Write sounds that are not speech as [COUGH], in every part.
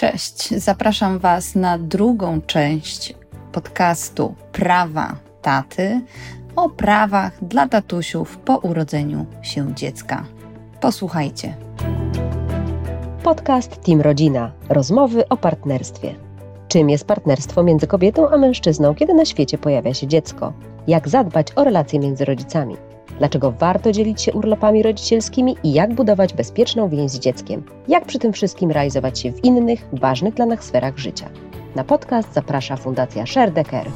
Cześć, zapraszam Was na drugą część podcastu Prawa Taty o prawach dla tatusiów po urodzeniu się dziecka. Posłuchajcie. Podcast Team Rodzina. Rozmowy o partnerstwie. Czym jest partnerstwo między kobietą a mężczyzną, kiedy na świecie pojawia się dziecko? Jak zadbać o relacje między rodzicami? Dlaczego warto dzielić się urlopami rodzicielskimi i jak budować bezpieczną więź z dzieckiem? Jak przy tym wszystkim realizować się w innych, ważnych dla nas sferach życia? Na podcast zaprasza Fundacja Sherdecker.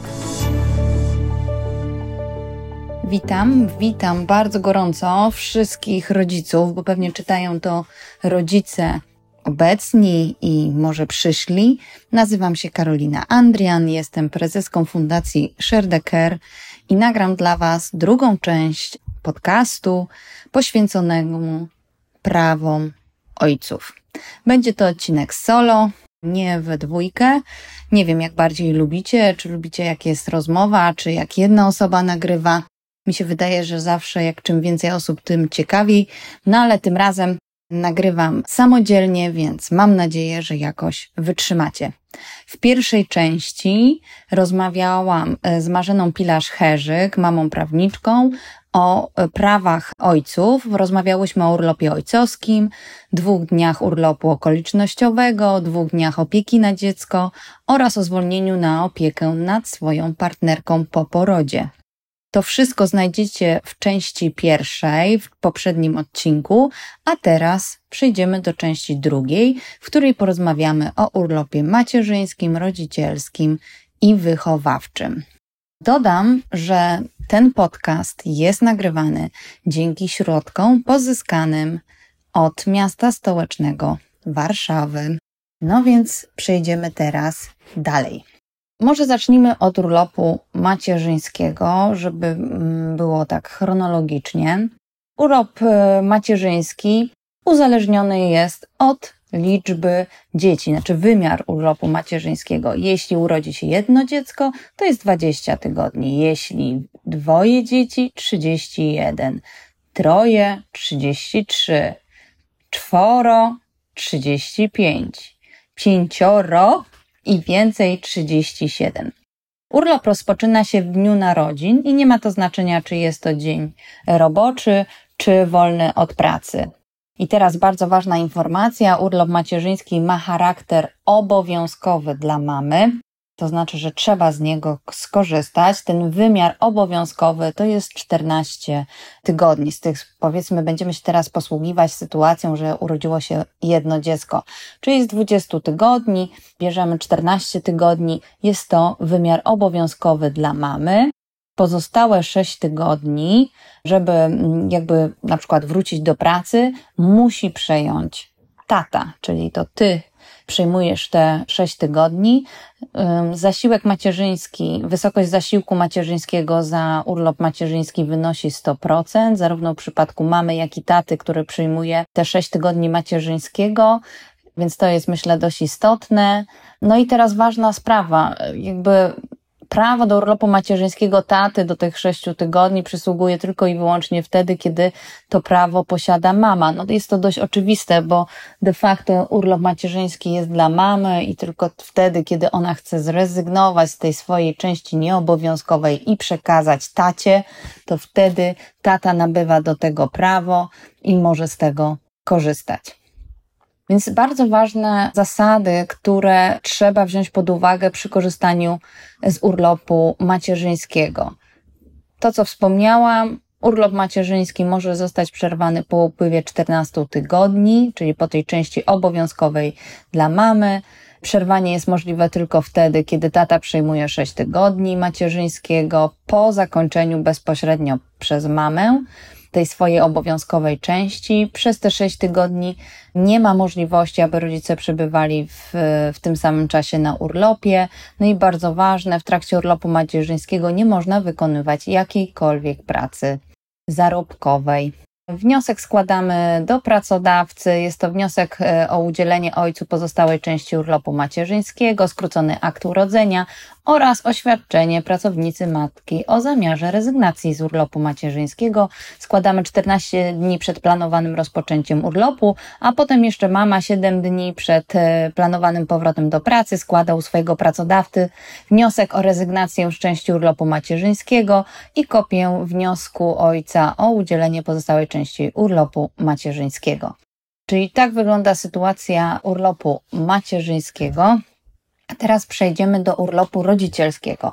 Witam, witam bardzo gorąco wszystkich rodziców, bo pewnie czytają to rodzice obecni i może przyszli. Nazywam się Karolina Andrian, jestem prezeską Fundacji Sherdecker i nagram dla Was drugą część podcastu poświęconego prawom ojców. Będzie to odcinek solo, nie we dwójkę. Nie wiem, jak bardziej lubicie, czy lubicie, jak jest rozmowa, czy jak jedna osoba nagrywa. Mi się wydaje, że zawsze jak czym więcej osób, tym ciekawiej. No ale tym razem nagrywam samodzielnie, więc mam nadzieję, że jakoś wytrzymacie. W pierwszej części rozmawiałam e, z Marzeną Pilarz-Herzyk, mamą prawniczką, o prawach ojców. Rozmawiałyśmy o urlopie ojcowskim, dwóch dniach urlopu okolicznościowego, dwóch dniach opieki na dziecko oraz o zwolnieniu na opiekę nad swoją partnerką po porodzie. To wszystko znajdziecie w części pierwszej, w poprzednim odcinku, a teraz przejdziemy do części drugiej, w której porozmawiamy o urlopie macierzyńskim, rodzicielskim i wychowawczym. Dodam, że ten podcast jest nagrywany dzięki środkom pozyskanym od miasta stołecznego Warszawy. No więc przejdziemy teraz dalej. Może zacznijmy od urlopu macierzyńskiego, żeby mm, było tak chronologicznie. Urlop e, macierzyński uzależniony jest od liczby dzieci, znaczy wymiar urlopu macierzyńskiego. Jeśli urodzi się jedno dziecko, to jest 20 tygodni. Jeśli dwoje dzieci, 31. Troje, 33. Czworo, 35. Pięcioro i więcej 37. Urlop rozpoczyna się w dniu narodzin i nie ma to znaczenia, czy jest to dzień roboczy, czy wolny od pracy. I teraz bardzo ważna informacja: urlop macierzyński ma charakter obowiązkowy dla mamy. To znaczy, że trzeba z niego skorzystać. Ten wymiar obowiązkowy to jest 14 tygodni. Z tych, powiedzmy, będziemy się teraz posługiwać sytuacją, że urodziło się jedno dziecko. Czyli z 20 tygodni bierzemy 14 tygodni. Jest to wymiar obowiązkowy dla mamy pozostałe 6 tygodni, żeby mm, jakby na przykład wrócić do pracy, musi przejąć tata, czyli to ty przejmujesz te 6 tygodni. Zasiłek macierzyński, wysokość zasiłku macierzyńskiego za urlop macierzyński wynosi 100%, zarówno w przypadku mamy, jak i taty, który przyjmuje te 6 tygodni macierzyńskiego, więc to jest myślę dość istotne. No i teraz ważna sprawa, jakby prawo do urlopu macierzyńskiego taty do tych sześciu tygodni przysługuje tylko i wyłącznie wtedy, kiedy to prawo posiada mama. No jest to dość oczywiste, bo de facto urlop macierzyński jest dla mamy i tylko wtedy, kiedy ona chce zrezygnować z tej swojej części nieobowiązkowej i przekazać tacie, to wtedy tata nabywa do tego prawo i może z tego korzystać. Więc bardzo ważne zasady, które trzeba wziąć pod uwagę przy korzystaniu z urlopu macierzyńskiego. To, co wspomniałam, urlop macierzyński może zostać przerwany po upływie 14 tygodni, czyli po tej części obowiązkowej dla mamy. Przerwanie jest możliwe tylko wtedy, kiedy tata przyjmuje 6 tygodni macierzyńskiego po zakończeniu bezpośrednio przez mamę tej swojej obowiązkowej części. Przez te 6 tygodni nie ma możliwości, aby rodzice przebywali w, w tym samym czasie na urlopie. No i bardzo ważne, w trakcie urlopu macierzyńskiego nie można wykonywać jakiejkolwiek pracy zarobkowej. Wniosek składamy do pracodawcy. Jest to wniosek e, o udzielenie ojcu pozostałej części urlopu macierzyńskiego, skrócony akt urodzenia oraz oświadczenie pracownicy matki o zamiarze rezygnacji z urlopu macierzyńskiego. Składamy 14 dni przed planowanym rozpoczęciem urlopu, a potem jeszcze mama 7 dni przed e, planowanym powrotem do pracy składa u swojego pracodawcy wniosek o rezygnację z części urlopu macierzyńskiego i kopię wniosku ojca o udzielenie pozostałej części urlopu macierzyńskiego. Czyli tak wygląda sytuacja urlopu macierzyńskiego. Teraz przejdziemy do urlopu rodzicielskiego.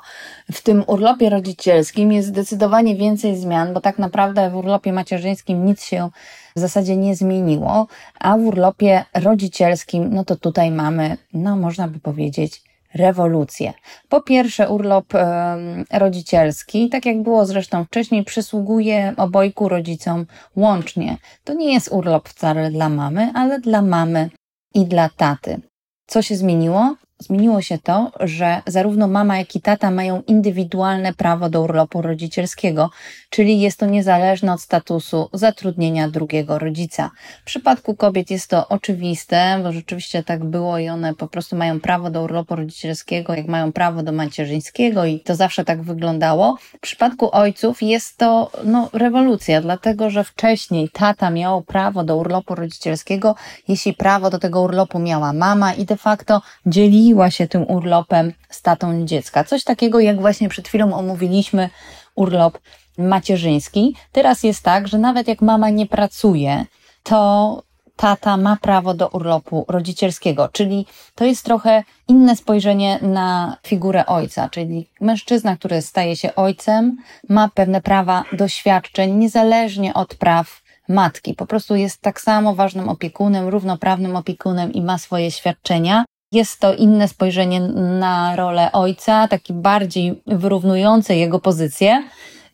W tym urlopie rodzicielskim jest zdecydowanie więcej zmian, bo tak naprawdę w urlopie macierzyńskim nic się w zasadzie nie zmieniło, a w urlopie rodzicielskim, no to tutaj mamy, no można by powiedzieć, rewolucję. Po pierwsze, urlop e, rodzicielski, tak jak było zresztą wcześniej, przysługuje obojku rodzicom łącznie. To nie jest urlop wcale dla mamy, ale dla mamy i dla taty. Co się zmieniło? Zmieniło się to, że zarówno mama, jak i tata mają indywidualne prawo do urlopu rodzicielskiego, czyli jest to niezależne od statusu zatrudnienia drugiego rodzica. W przypadku kobiet jest to oczywiste, bo rzeczywiście tak było i one po prostu mają prawo do urlopu rodzicielskiego, jak mają prawo do macierzyńskiego i to zawsze tak wyglądało. W przypadku ojców jest to no, rewolucja, dlatego że wcześniej tata miał prawo do urlopu rodzicielskiego, jeśli prawo do tego urlopu miała mama i de facto dzieliła dzieliła się tym urlopem z tatą dziecka. Coś takiego, jak właśnie przed chwilą omówiliśmy urlop macierzyński. Teraz jest tak, że nawet jak mama nie pracuje, to tata ma prawo do urlopu rodzicielskiego, czyli to jest trochę inne spojrzenie na figurę ojca, czyli mężczyzna, który staje się ojcem, ma pewne prawa doświadczeń, niezależnie od praw matki. Po prostu jest tak samo ważnym opiekunem, równoprawnym opiekunem i ma swoje świadczenia. Jest to inne spojrzenie na rolę ojca, taki bardziej wyrównujące jego pozycję.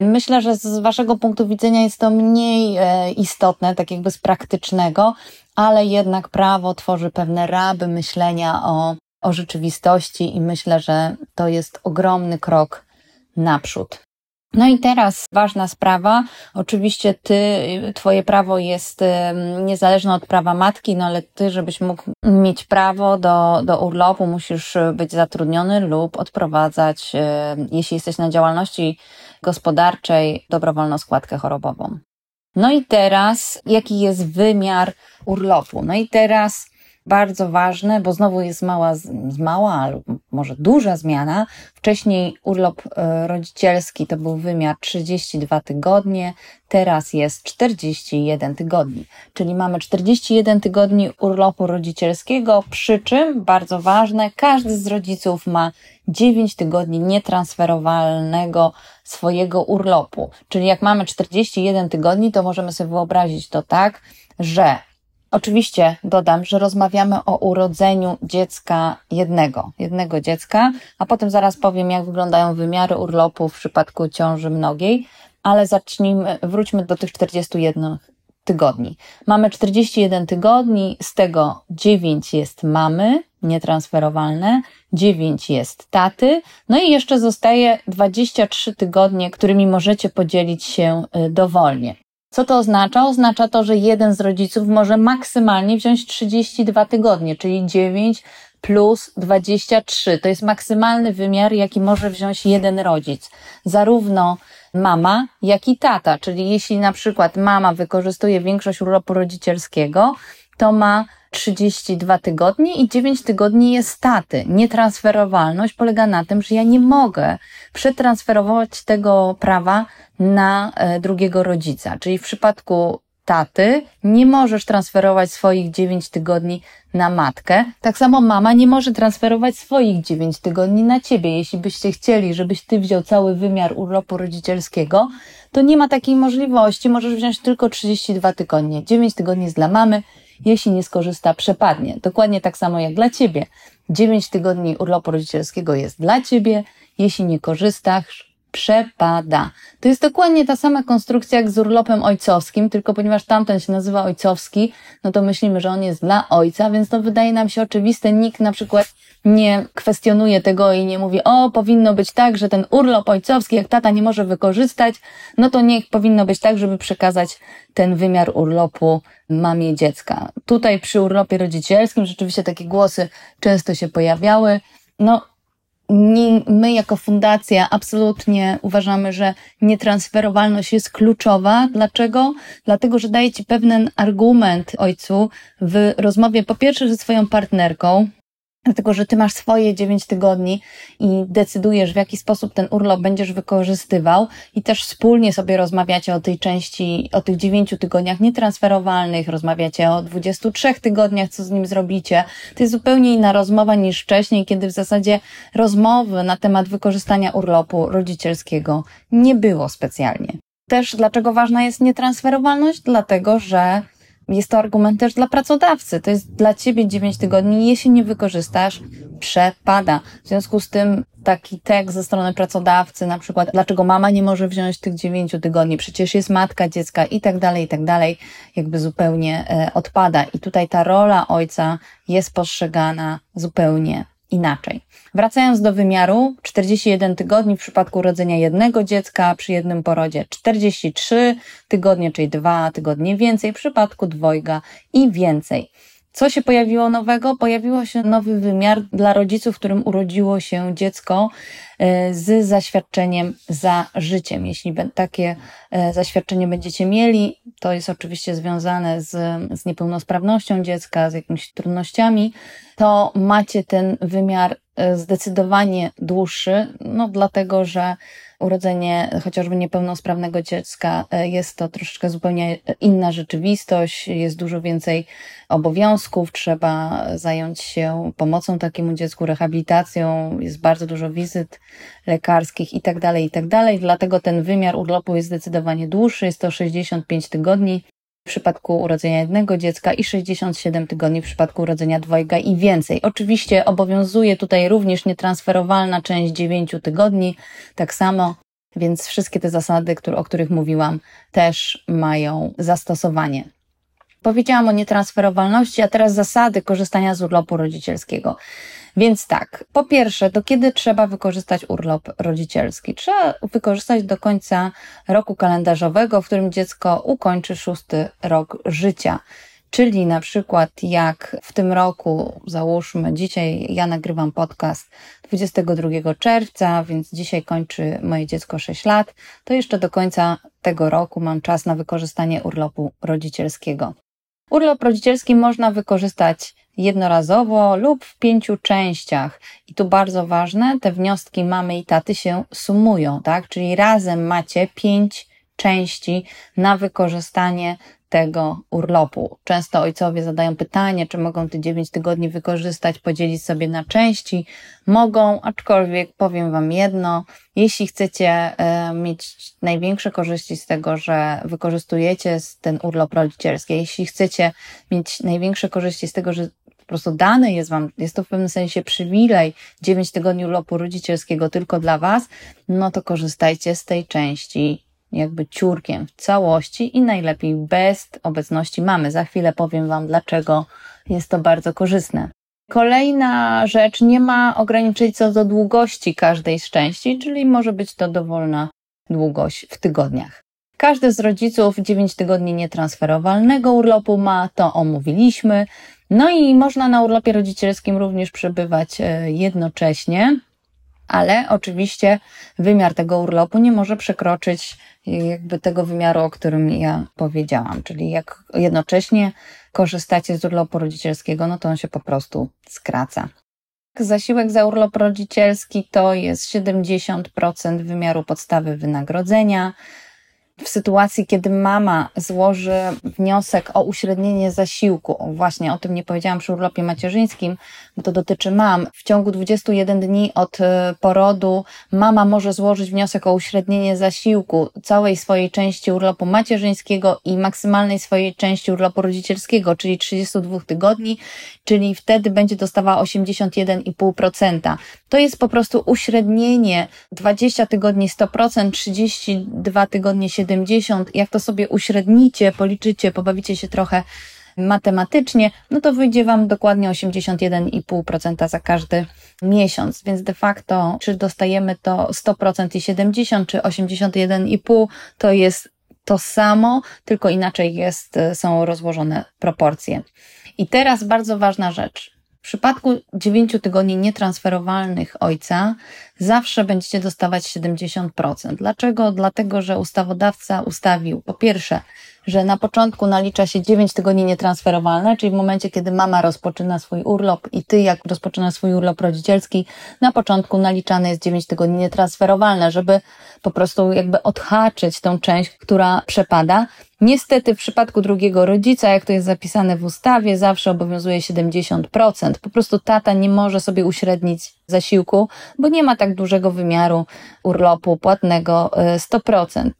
Myślę, że z Waszego punktu widzenia jest to mniej e, istotne, tak jakby z praktycznego, ale jednak prawo tworzy pewne raby myślenia o, o rzeczywistości i myślę, że to jest ogromny krok naprzód. No i teraz ważna sprawa. Oczywiście ty, twoje prawo jest niezależne od prawa matki, no ale ty, żebyś mógł mieć prawo do, do urlopu, musisz być zatrudniony lub odprowadzać, jeśli jesteś na działalności gospodarczej, dobrowolną składkę chorobową. No i teraz, jaki jest wymiar urlopu? No i teraz bardzo ważne, bo znowu jest mała, mała lub może duża zmiana. Wcześniej urlop e, rodzicielski to był wymiar 32 tygodnie, teraz jest 41 tygodni. Czyli mamy 41 tygodni urlopu rodzicielskiego, przy czym bardzo ważne, każdy z rodziców ma 9 tygodni nietransferowalnego swojego urlopu. Czyli jak mamy 41 tygodni, to możemy sobie wyobrazić to tak, że Oczywiście dodam, że rozmawiamy o urodzeniu dziecka jednego, jednego dziecka, a potem zaraz powiem, jak wyglądają wymiary urlopu w przypadku ciąży mnogiej, ale zacznijmy, wróćmy do tych 41 tygodni. Mamy 41 tygodni, z tego 9 jest mamy, nietransferowalne, 9 jest taty, no i jeszcze zostaje 23 tygodnie, którymi możecie podzielić się y, dowolnie. Co to oznacza? Oznacza to, że jeden z rodziców może maksymalnie wziąć 32 tygodnie, czyli 9 plus 23. To jest maksymalny wymiar, jaki może wziąć jeden rodzic. Zarówno mama, jak i tata. Czyli jeśli na przykład mama wykorzystuje większość urlopu rodzicielskiego, to ma 32 tygodnie i 9 tygodni jest staty. Nietransferowalność polega na tym, że ja nie mogę przetransferować tego prawa na e, drugiego rodzica. Czyli w przypadku taty nie możesz transferować swoich 9 tygodni na matkę. Tak samo mama nie może transferować swoich 9 tygodni na ciebie. Jeśli byście chcieli, żebyś ty wziął cały wymiar urlopu rodzicielskiego, to nie ma takiej możliwości. Możesz wziąć tylko 32 tygodnie. 9 tygodni jest dla mamy, jeśli nie skorzysta, przepadnie. Dokładnie tak samo jak dla ciebie. 9 tygodni urlopu rodzicielskiego jest dla ciebie. Jeśli nie korzystasz, przepada. To jest dokładnie ta sama konstrukcja jak z urlopem ojcowskim, tylko ponieważ tamten się nazywa ojcowski, no to myślimy, że on jest dla ojca, więc to wydaje nam się oczywiste. Nikt na przykład nie kwestionuje tego i nie mówi, o, powinno być tak, że ten urlop ojcowski, jak tata nie może wykorzystać, no to niech powinno być tak, żeby przekazać ten wymiar urlopu mamie dziecka. Tutaj przy urlopie rodzicielskim rzeczywiście takie głosy często się pojawiały. No, my jako fundacja absolutnie uważamy, że nietransferowalność jest kluczowa. Dlaczego? Dlatego, że daje ci pewien argument ojcu w rozmowie po pierwsze ze swoją partnerką, Dlatego, że ty masz swoje 9 tygodni i decydujesz, w jaki sposób ten urlop będziesz wykorzystywał, i też wspólnie sobie rozmawiacie o tej części, o tych 9 tygodniach nietransferowalnych, rozmawiacie o 23 tygodniach, co z nim zrobicie. To jest zupełnie inna rozmowa niż wcześniej, kiedy w zasadzie rozmowy na temat wykorzystania urlopu rodzicielskiego nie było specjalnie. Też dlaczego ważna jest nietransferowalność? Dlatego, że jest to argument też dla pracodawcy. To jest dla ciebie 9 tygodni. Jeśli nie wykorzystasz, przepada. W związku z tym taki tekst ze strony pracodawcy, na przykład, dlaczego mama nie może wziąć tych 9 tygodni, przecież jest matka dziecka i tak dalej, i tak dalej, jakby zupełnie e, odpada. I tutaj ta rola ojca jest postrzegana zupełnie inaczej. Wracając do wymiaru, 41 tygodni w przypadku urodzenia jednego dziecka, przy jednym porodzie 43 tygodnie, czyli dwa tygodnie więcej, w przypadku dwojga i więcej. Co się pojawiło nowego? Pojawiło się nowy wymiar dla rodziców, którym urodziło się dziecko e, z zaświadczeniem za życiem. Jeśli takie e, zaświadczenie będziecie mieli, to jest oczywiście związane z, z niepełnosprawnością dziecka, z jakimiś trudnościami, to macie ten wymiar e, zdecydowanie dłuższy, no dlatego, że urodzenie chociażby niepełnosprawnego dziecka e, jest to troszeczkę zupełnie inna rzeczywistość, jest dużo więcej obowiązków, trzeba zająć się pomocą takiemu dziecku, rehabilitacją, jest bardzo dużo wizyt lekarskich i tak dalej, i tak. Dlatego ten wymiar urlopu jest zdecydowanie dłuższy, jest to 65 tygodni w przypadku urodzenia jednego dziecka i 67 tygodni w przypadku urodzenia dwojga i więcej. Oczywiście obowiązuje tutaj również nietransferowalna część 9 tygodni, tak samo, więc wszystkie te zasady, o których mówiłam, też mają zastosowanie. Powiedziałam o nietransferowalności, a teraz zasady korzystania z urlopu rodzicielskiego. Więc tak, po pierwsze, do kiedy trzeba wykorzystać urlop rodzicielski? Trzeba wykorzystać do końca roku kalendarzowego, w którym dziecko ukończy szósty rok życia. Czyli na przykład jak w tym roku, załóżmy, dzisiaj ja nagrywam podcast 22 czerwca, więc dzisiaj kończy moje dziecko 6 lat, to jeszcze do końca tego roku mam czas na wykorzystanie urlopu rodzicielskiego. Urlop rodzicielski można wykorzystać jednorazowo lub w pięciu częściach. I tu bardzo ważne, te wnioski mamy i taty się sumują, tak? Czyli razem macie pięć części na wykorzystanie tego urlopu. Często ojcowie zadają pytanie, czy mogą te 9 tygodni wykorzystać, podzielić sobie na części. Mogą, aczkolwiek powiem Wam jedno, jeśli chcecie e, mieć największe korzyści z tego, że wykorzystujecie ten urlop rodzicielski, jeśli chcecie mieć największe korzyści z tego, że prostu dane jest Wam, jest to w pewnym sensie przywilej 9 tygodni urlopu rodzicielskiego tylko dla Was, no to korzystajcie z tej części jakby ciurkiem w całości i najlepiej bez obecności mamy. Za chwilę powiem Wam, dlaczego jest to bardzo korzystne. Kolejna rzecz, nie ma ograniczeń co do długości każdej z części, czyli może być to dowolna długość w tygodniach. Każdy z rodziców 9 tygodni nietransferowalnego urlopu ma, to omówiliśmy. No i można na urlopie rodzicielskim również przebywać e, jednocześnie, ale oczywiście wymiar tego urlopu nie może przekroczyć jakby tego wymiaru, o którym ja powiedziałam. Czyli jak jednocześnie korzystacie z urlopu rodzicielskiego, no to on się po prostu skraca. Zasiłek za urlop rodzicielski to jest 70% wymiaru podstawy wynagrodzenia w sytuacji, kiedy mama złoży wniosek o uśrednienie zasiłku, właśnie o tym nie powiedziałam przy urlopie macierzyńskim, bo to dotyczy mam, w ciągu 21 dni od e, porodu mama może złożyć wniosek o uśrednienie zasiłku całej swojej części urlopu macierzyńskiego i maksymalnej swojej części urlopu rodzicielskiego, czyli 32 tygodni, czyli wtedy będzie dostawała 81,5%. To jest po prostu uśrednienie 20 tygodni 100%, 32 tygodnie 70%, 70, jak to sobie uśrednicie, policzycie, pobawicie się trochę matematycznie, no to wyjdzie Wam dokładnie 81,5% za każdy miesiąc. Więc de facto, czy dostajemy to 100% i 70, czy 81,5, to jest to samo, tylko inaczej jest, są rozłożone proporcje. I teraz bardzo ważna rzecz. W przypadku 9 tygodni nietransferowalnych ojca zawsze będziecie dostawać 70%. Dlaczego? Dlatego, że ustawodawca ustawił po pierwsze, że na początku nalicza się 9 tygodni nietransferowalne, czyli w momencie, kiedy mama rozpoczyna swój urlop i ty, jak rozpoczynasz swój urlop rodzicielski, na początku naliczane jest 9 tygodni nietransferowalne, żeby po prostu jakby odhaczyć tą część, która przepada. Niestety w przypadku drugiego rodzica, jak to jest zapisane w ustawie, zawsze obowiązuje 70%. Po prostu tata nie może sobie uśrednić zasiłku, bo nie ma tak dużego wymiaru urlopu płatnego 100%.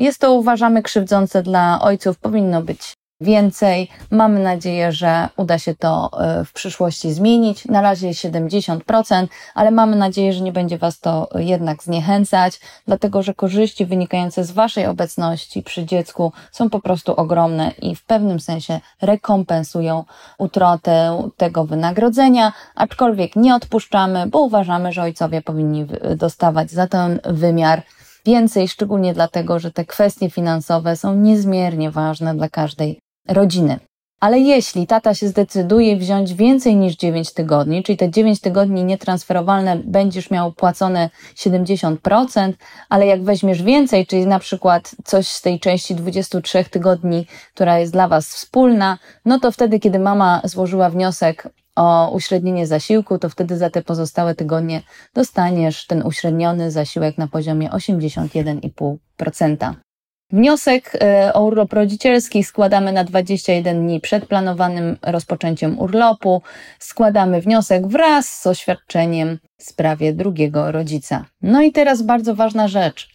Jest to uważamy krzywdzące dla ojców, powinno być więcej. Mamy nadzieję, że uda się to e, w przyszłości zmienić. Na razie 70%, ale mamy nadzieję, że nie będzie Was to jednak zniechęcać, dlatego że korzyści wynikające z Waszej obecności przy dziecku są po prostu ogromne i w pewnym sensie rekompensują utratę tego wynagrodzenia, aczkolwiek nie odpuszczamy, bo uważamy, że ojcowie powinni dostawać za ten wymiar więcej, szczególnie dlatego, że te kwestie finansowe są niezmiernie ważne dla każdej rodziny. Ale jeśli tata się zdecyduje wziąć więcej niż 9 tygodni, czyli te 9 tygodni nietransferowalne będziesz miał płacone 70%, ale jak weźmiesz więcej, czyli na przykład coś z tej części 23 tygodni, która jest dla Was wspólna, no to wtedy, kiedy mama złożyła wniosek o uśrednienie zasiłku, to wtedy za te pozostałe tygodnie dostaniesz ten uśredniony zasiłek na poziomie 81,5%. Wniosek e, o urlop rodzicielski składamy na 21 dni przed planowanym rozpoczęciem urlopu. Składamy wniosek wraz z oświadczeniem w sprawie drugiego rodzica. No i teraz bardzo ważna rzecz.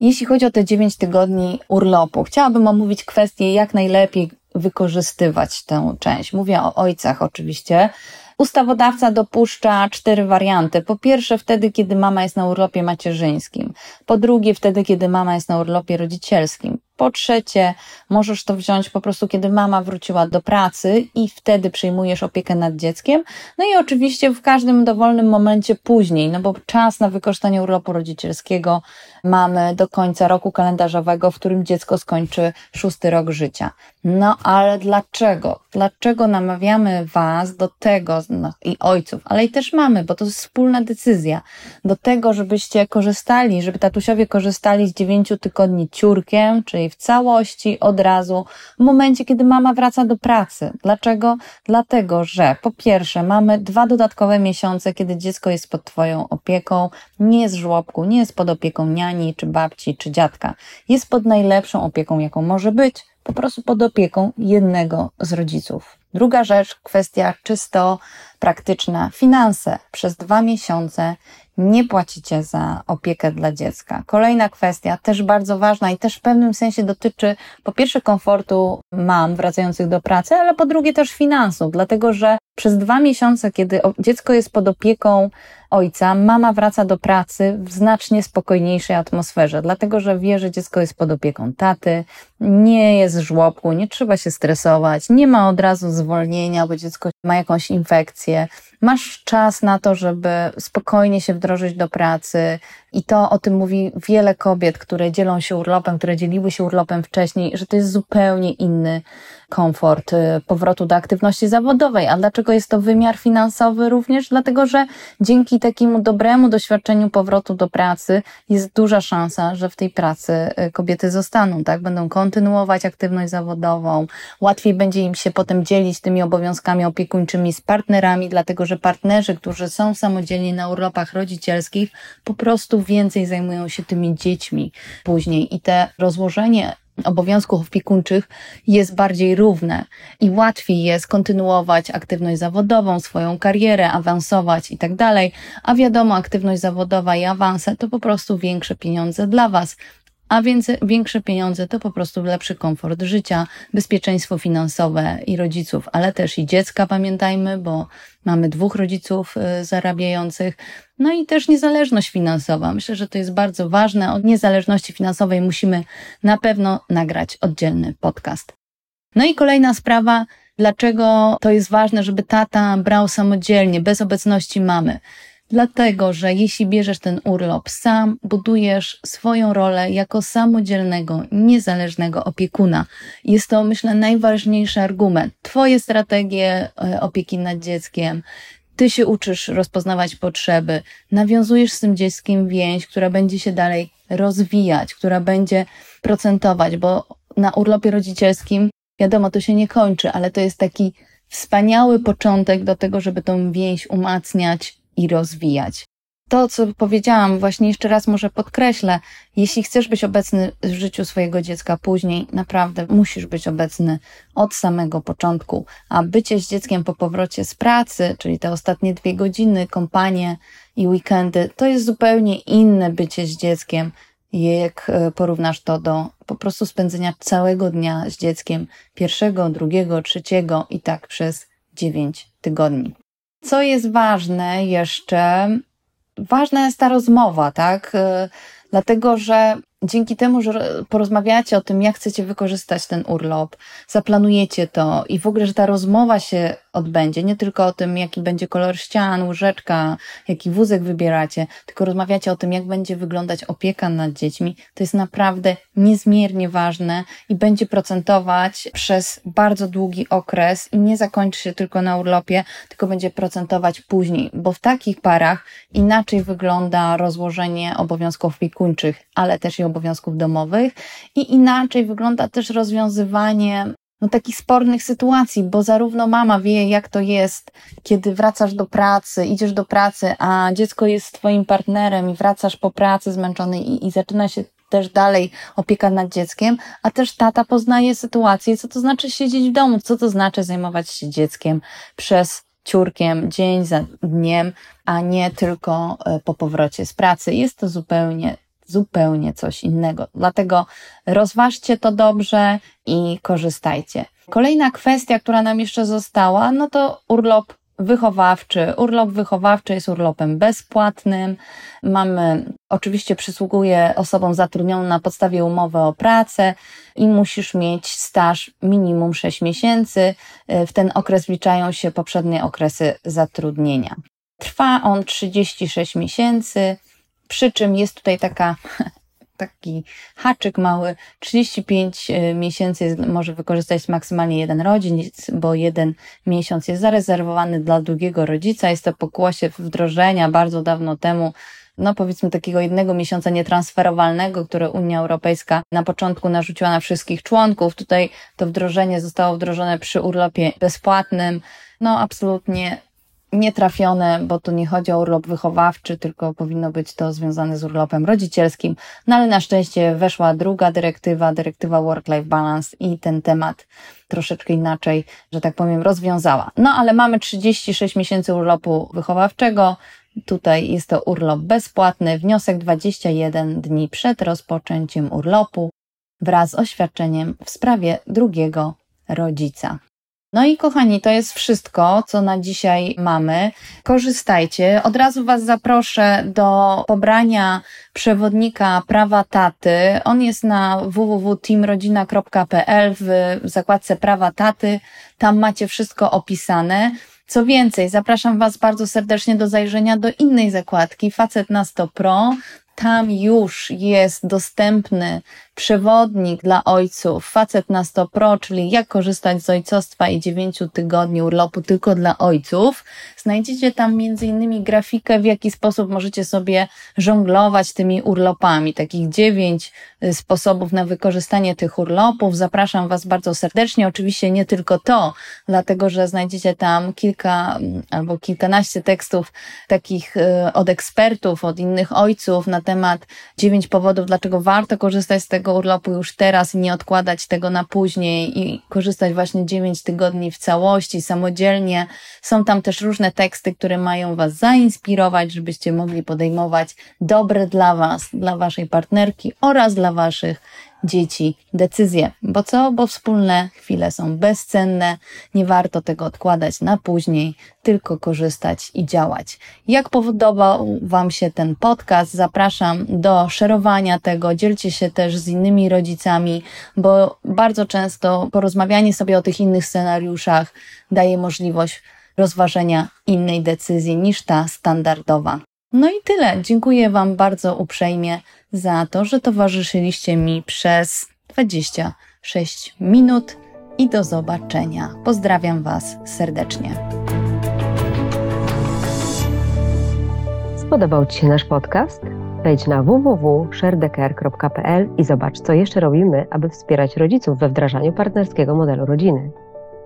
Jeśli chodzi o te 9 tygodni urlopu, chciałabym omówić kwestię, jak najlepiej wykorzystywać tę część. Mówię o ojcach oczywiście. Ustawodawca dopuszcza cztery warianty. Po pierwsze, wtedy, kiedy mama jest na urlopie macierzyńskim. Po drugie, wtedy, kiedy mama jest na urlopie rodzicielskim. Po trzecie, możesz to wziąć po prostu, kiedy mama wróciła do pracy i wtedy przyjmujesz opiekę nad dzieckiem. No i oczywiście w każdym dowolnym momencie później, no bo czas na wykorzystanie urlopu rodzicielskiego mamy do końca roku kalendarzowego, w którym dziecko skończy szósty rok życia. No ale dlaczego? Dlaczego namawiamy Was do tego, no, i ojców, ale i też mamy, bo to jest wspólna decyzja, do tego, żebyście korzystali, żeby tatusiowie korzystali z dziewięciu tygodni ciurkiem, czyli w całości, od razu, w momencie, kiedy mama wraca do pracy. Dlaczego? Dlatego, że po pierwsze mamy dwa dodatkowe miesiące, kiedy dziecko jest pod Twoją opieką, nie jest w żłobku, nie jest pod opieką niani, czy babci, czy dziadka. Jest pod najlepszą opieką, jaką może być, po prostu pod opieką jednego z rodziców. Druga rzecz, kwestia czysto praktyczna. Finanse. Przez dwa miesiące nie płacicie za opiekę dla dziecka. Kolejna kwestia, też bardzo ważna i też w pewnym sensie dotyczy po pierwsze komfortu mam wracających do pracy, ale po drugie też finansów, dlatego że przez dwa miesiące, kiedy dziecko jest pod opieką ojca, mama wraca do pracy w znacznie spokojniejszej atmosferze, dlatego że wie, że dziecko jest pod opieką taty, nie jest w żłobku, nie trzeba się stresować, nie ma od razu zwolnienia, bo dziecko ma jakąś infekcję. Masz czas na to, żeby spokojnie się wdrożyć do pracy, i to o tym mówi wiele kobiet, które dzielą się urlopem, które dzieliły się urlopem wcześniej, że to jest zupełnie inny komfort y, powrotu do aktywności zawodowej. A dlaczego jest to wymiar finansowy również? Dlatego, że dzięki takiemu dobremu doświadczeniu powrotu do pracy jest duża szansa, że w tej pracy y, kobiety zostaną, tak? Będą kontynuować aktywność zawodową. Łatwiej będzie im się potem dzielić tymi obowiązkami opiekuńczymi z partnerami, dlatego, że partnerzy, którzy są samodzielni na urlopach rodzicielskich, po prostu więcej zajmują się tymi dziećmi później i te rozłożenie obowiązków opiekuńczych jest bardziej równe i łatwiej jest kontynuować aktywność zawodową, swoją karierę, awansować i tak dalej. A wiadomo, aktywność zawodowa i awanse to po prostu większe pieniądze dla Was, a więc większe pieniądze to po prostu lepszy komfort życia, bezpieczeństwo finansowe i rodziców, ale też i dziecka, pamiętajmy, bo mamy dwóch rodziców y, zarabiających, no i też niezależność finansowa. Myślę, że to jest bardzo ważne. O niezależności finansowej musimy na pewno nagrać oddzielny podcast. No i kolejna sprawa, dlaczego to jest ważne, żeby tata brał samodzielnie, bez obecności mamy. Dlatego, że jeśli bierzesz ten urlop sam, budujesz swoją rolę jako samodzielnego, niezależnego opiekuna. Jest to, myślę, najważniejszy argument. Twoje strategie e, opieki nad dzieckiem, ty się uczysz rozpoznawać potrzeby, nawiązujesz z tym dzieckiem więź, która będzie się dalej rozwijać, która będzie procentować, bo na urlopie rodzicielskim, wiadomo, to się nie kończy, ale to jest taki wspaniały początek do tego, żeby tą więź umacniać i rozwijać. To, co powiedziałam, właśnie jeszcze raz może podkreślę, jeśli chcesz być obecny w życiu swojego dziecka później, naprawdę musisz być obecny od samego początku. A bycie z dzieckiem po powrocie z pracy, czyli te ostatnie dwie godziny, kompanie i weekendy, to jest zupełnie inne bycie z dzieckiem, jak e, porównasz to do po prostu spędzenia całego dnia z dzieckiem, pierwszego, drugiego, trzeciego i tak przez dziewięć tygodni. Co jest ważne jeszcze, ważna jest ta rozmowa, tak? E, dlatego, że dzięki temu, że porozmawiacie o tym, jak chcecie wykorzystać ten urlop, zaplanujecie to i w ogóle, że ta rozmowa się odbędzie, nie tylko o tym, jaki będzie kolor ścian, łóżeczka, jaki wózek wybieracie, tylko rozmawiacie o tym, jak będzie wyglądać opieka nad dziećmi, to jest naprawdę niezmiernie ważne i będzie procentować przez bardzo długi okres i nie zakończy się tylko na urlopie, tylko będzie procentować później, bo w takich parach inaczej wygląda rozłożenie obowiązków opiekuńczych, ale też i obowiązków domowych i inaczej wygląda też rozwiązywanie no, takich spornych sytuacji, bo zarówno mama wie, jak to jest, kiedy wracasz do pracy, idziesz do pracy, a dziecko jest twoim partnerem i wracasz po pracy zmęczony i, i zaczyna się też dalej opieka nad dzieckiem, a też tata poznaje sytuację, co to znaczy siedzieć w domu, co to znaczy zajmować się dzieckiem przez ciurkiem dzień za dniem, a nie tylko e, po powrocie z pracy. Jest to zupełnie zupełnie coś innego. Dlatego rozważcie to dobrze i korzystajcie. Kolejna kwestia, która nam jeszcze została, no to urlop wychowawczy. Urlop wychowawczy jest urlopem bezpłatnym. Mamy, oczywiście przysługuje osobom zatrudnionym na podstawie umowy o pracę i musisz mieć staż minimum 6 miesięcy. W ten okres wliczają się poprzednie okresy zatrudnienia. Trwa on 36 miesięcy. Przy czym jest tutaj taka, [LAUGHS] taki haczyk mały, 35 e, miesięcy jest, może wykorzystać maksymalnie jeden rodzic, bo jeden miesiąc jest zarezerwowany dla drugiego rodzica. Jest to pokłosie wdrożenia bardzo dawno temu no powiedzmy takiego jednego miesiąca nietransferowalnego, które Unia Europejska na początku narzuciła na wszystkich członków. Tutaj to wdrożenie zostało wdrożone przy urlopie bezpłatnym. No absolutnie nietrafione, bo tu nie chodzi o urlop wychowawczy, tylko powinno być to związane z urlopem rodzicielskim. No ale na szczęście weszła druga dyrektywa, dyrektywa Work-Life Balance i ten temat troszeczkę inaczej, że tak powiem, rozwiązała. No ale mamy 36 miesięcy urlopu wychowawczego. Tutaj jest to urlop bezpłatny, wniosek 21 dni przed rozpoczęciem urlopu wraz z oświadczeniem w sprawie drugiego rodzica. No i kochani, to jest wszystko, co na dzisiaj mamy. Korzystajcie. Od razu Was zaproszę do pobrania przewodnika prawa taty. On jest na www.teamrodzina.pl w zakładce prawa taty. Tam macie wszystko opisane. Co więcej, zapraszam Was bardzo serdecznie do zajrzenia do innej zakładki, Facet na 100 Pro. Tam już jest dostępny przewodnik dla ojców, facet na 100 pro, czyli jak korzystać z ojcostwa i 9 tygodni urlopu tylko dla ojców. Znajdziecie tam innymi grafikę, w jaki sposób możecie sobie żonglować tymi urlopami. Takich 9 y, sposobów na wykorzystanie tych urlopów. Zapraszam Was bardzo serdecznie. Oczywiście nie tylko to, dlatego że znajdziecie tam kilka mm, albo kilkanaście tekstów takich y, od ekspertów, od innych ojców na temat 9 powodów, dlaczego warto korzystać z tego tego urlopu już teraz i nie odkładać tego na później i korzystać właśnie 9 tygodni w całości, samodzielnie. Są tam też różne teksty, które mają Was zainspirować, żebyście mogli podejmować dobre dla Was, dla Waszej partnerki oraz dla Waszych dzieci decyzje. Bo co? Bo wspólne chwile są bezcenne, nie warto tego odkładać na później, tylko korzystać i działać. Jak podobał Wam się ten podcast? Zapraszam do szerowania tego, dzielcie się też z innymi rodzicami, bo bardzo często porozmawianie sobie o tych innych scenariuszach daje możliwość rozważenia innej decyzji niż ta standardowa. No i tyle. Dziękuję Wam bardzo uprzejmie za to, że towarzyszyliście mi przez 26 minut i do zobaczenia. Pozdrawiam Was serdecznie. Spodobał Ci się nasz podcast? Wejdź na www.sharedecare.pl i zobacz, co jeszcze robimy, aby wspierać rodziców we wdrażaniu partnerskiego modelu rodziny.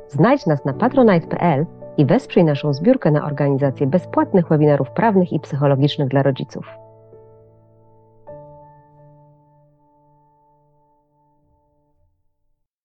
Znajdź nas na patronite.pl i wesprzyj naszą zbiórkę na organizację bezpłatnych webinarów prawnych i psychologicznych dla rodziców.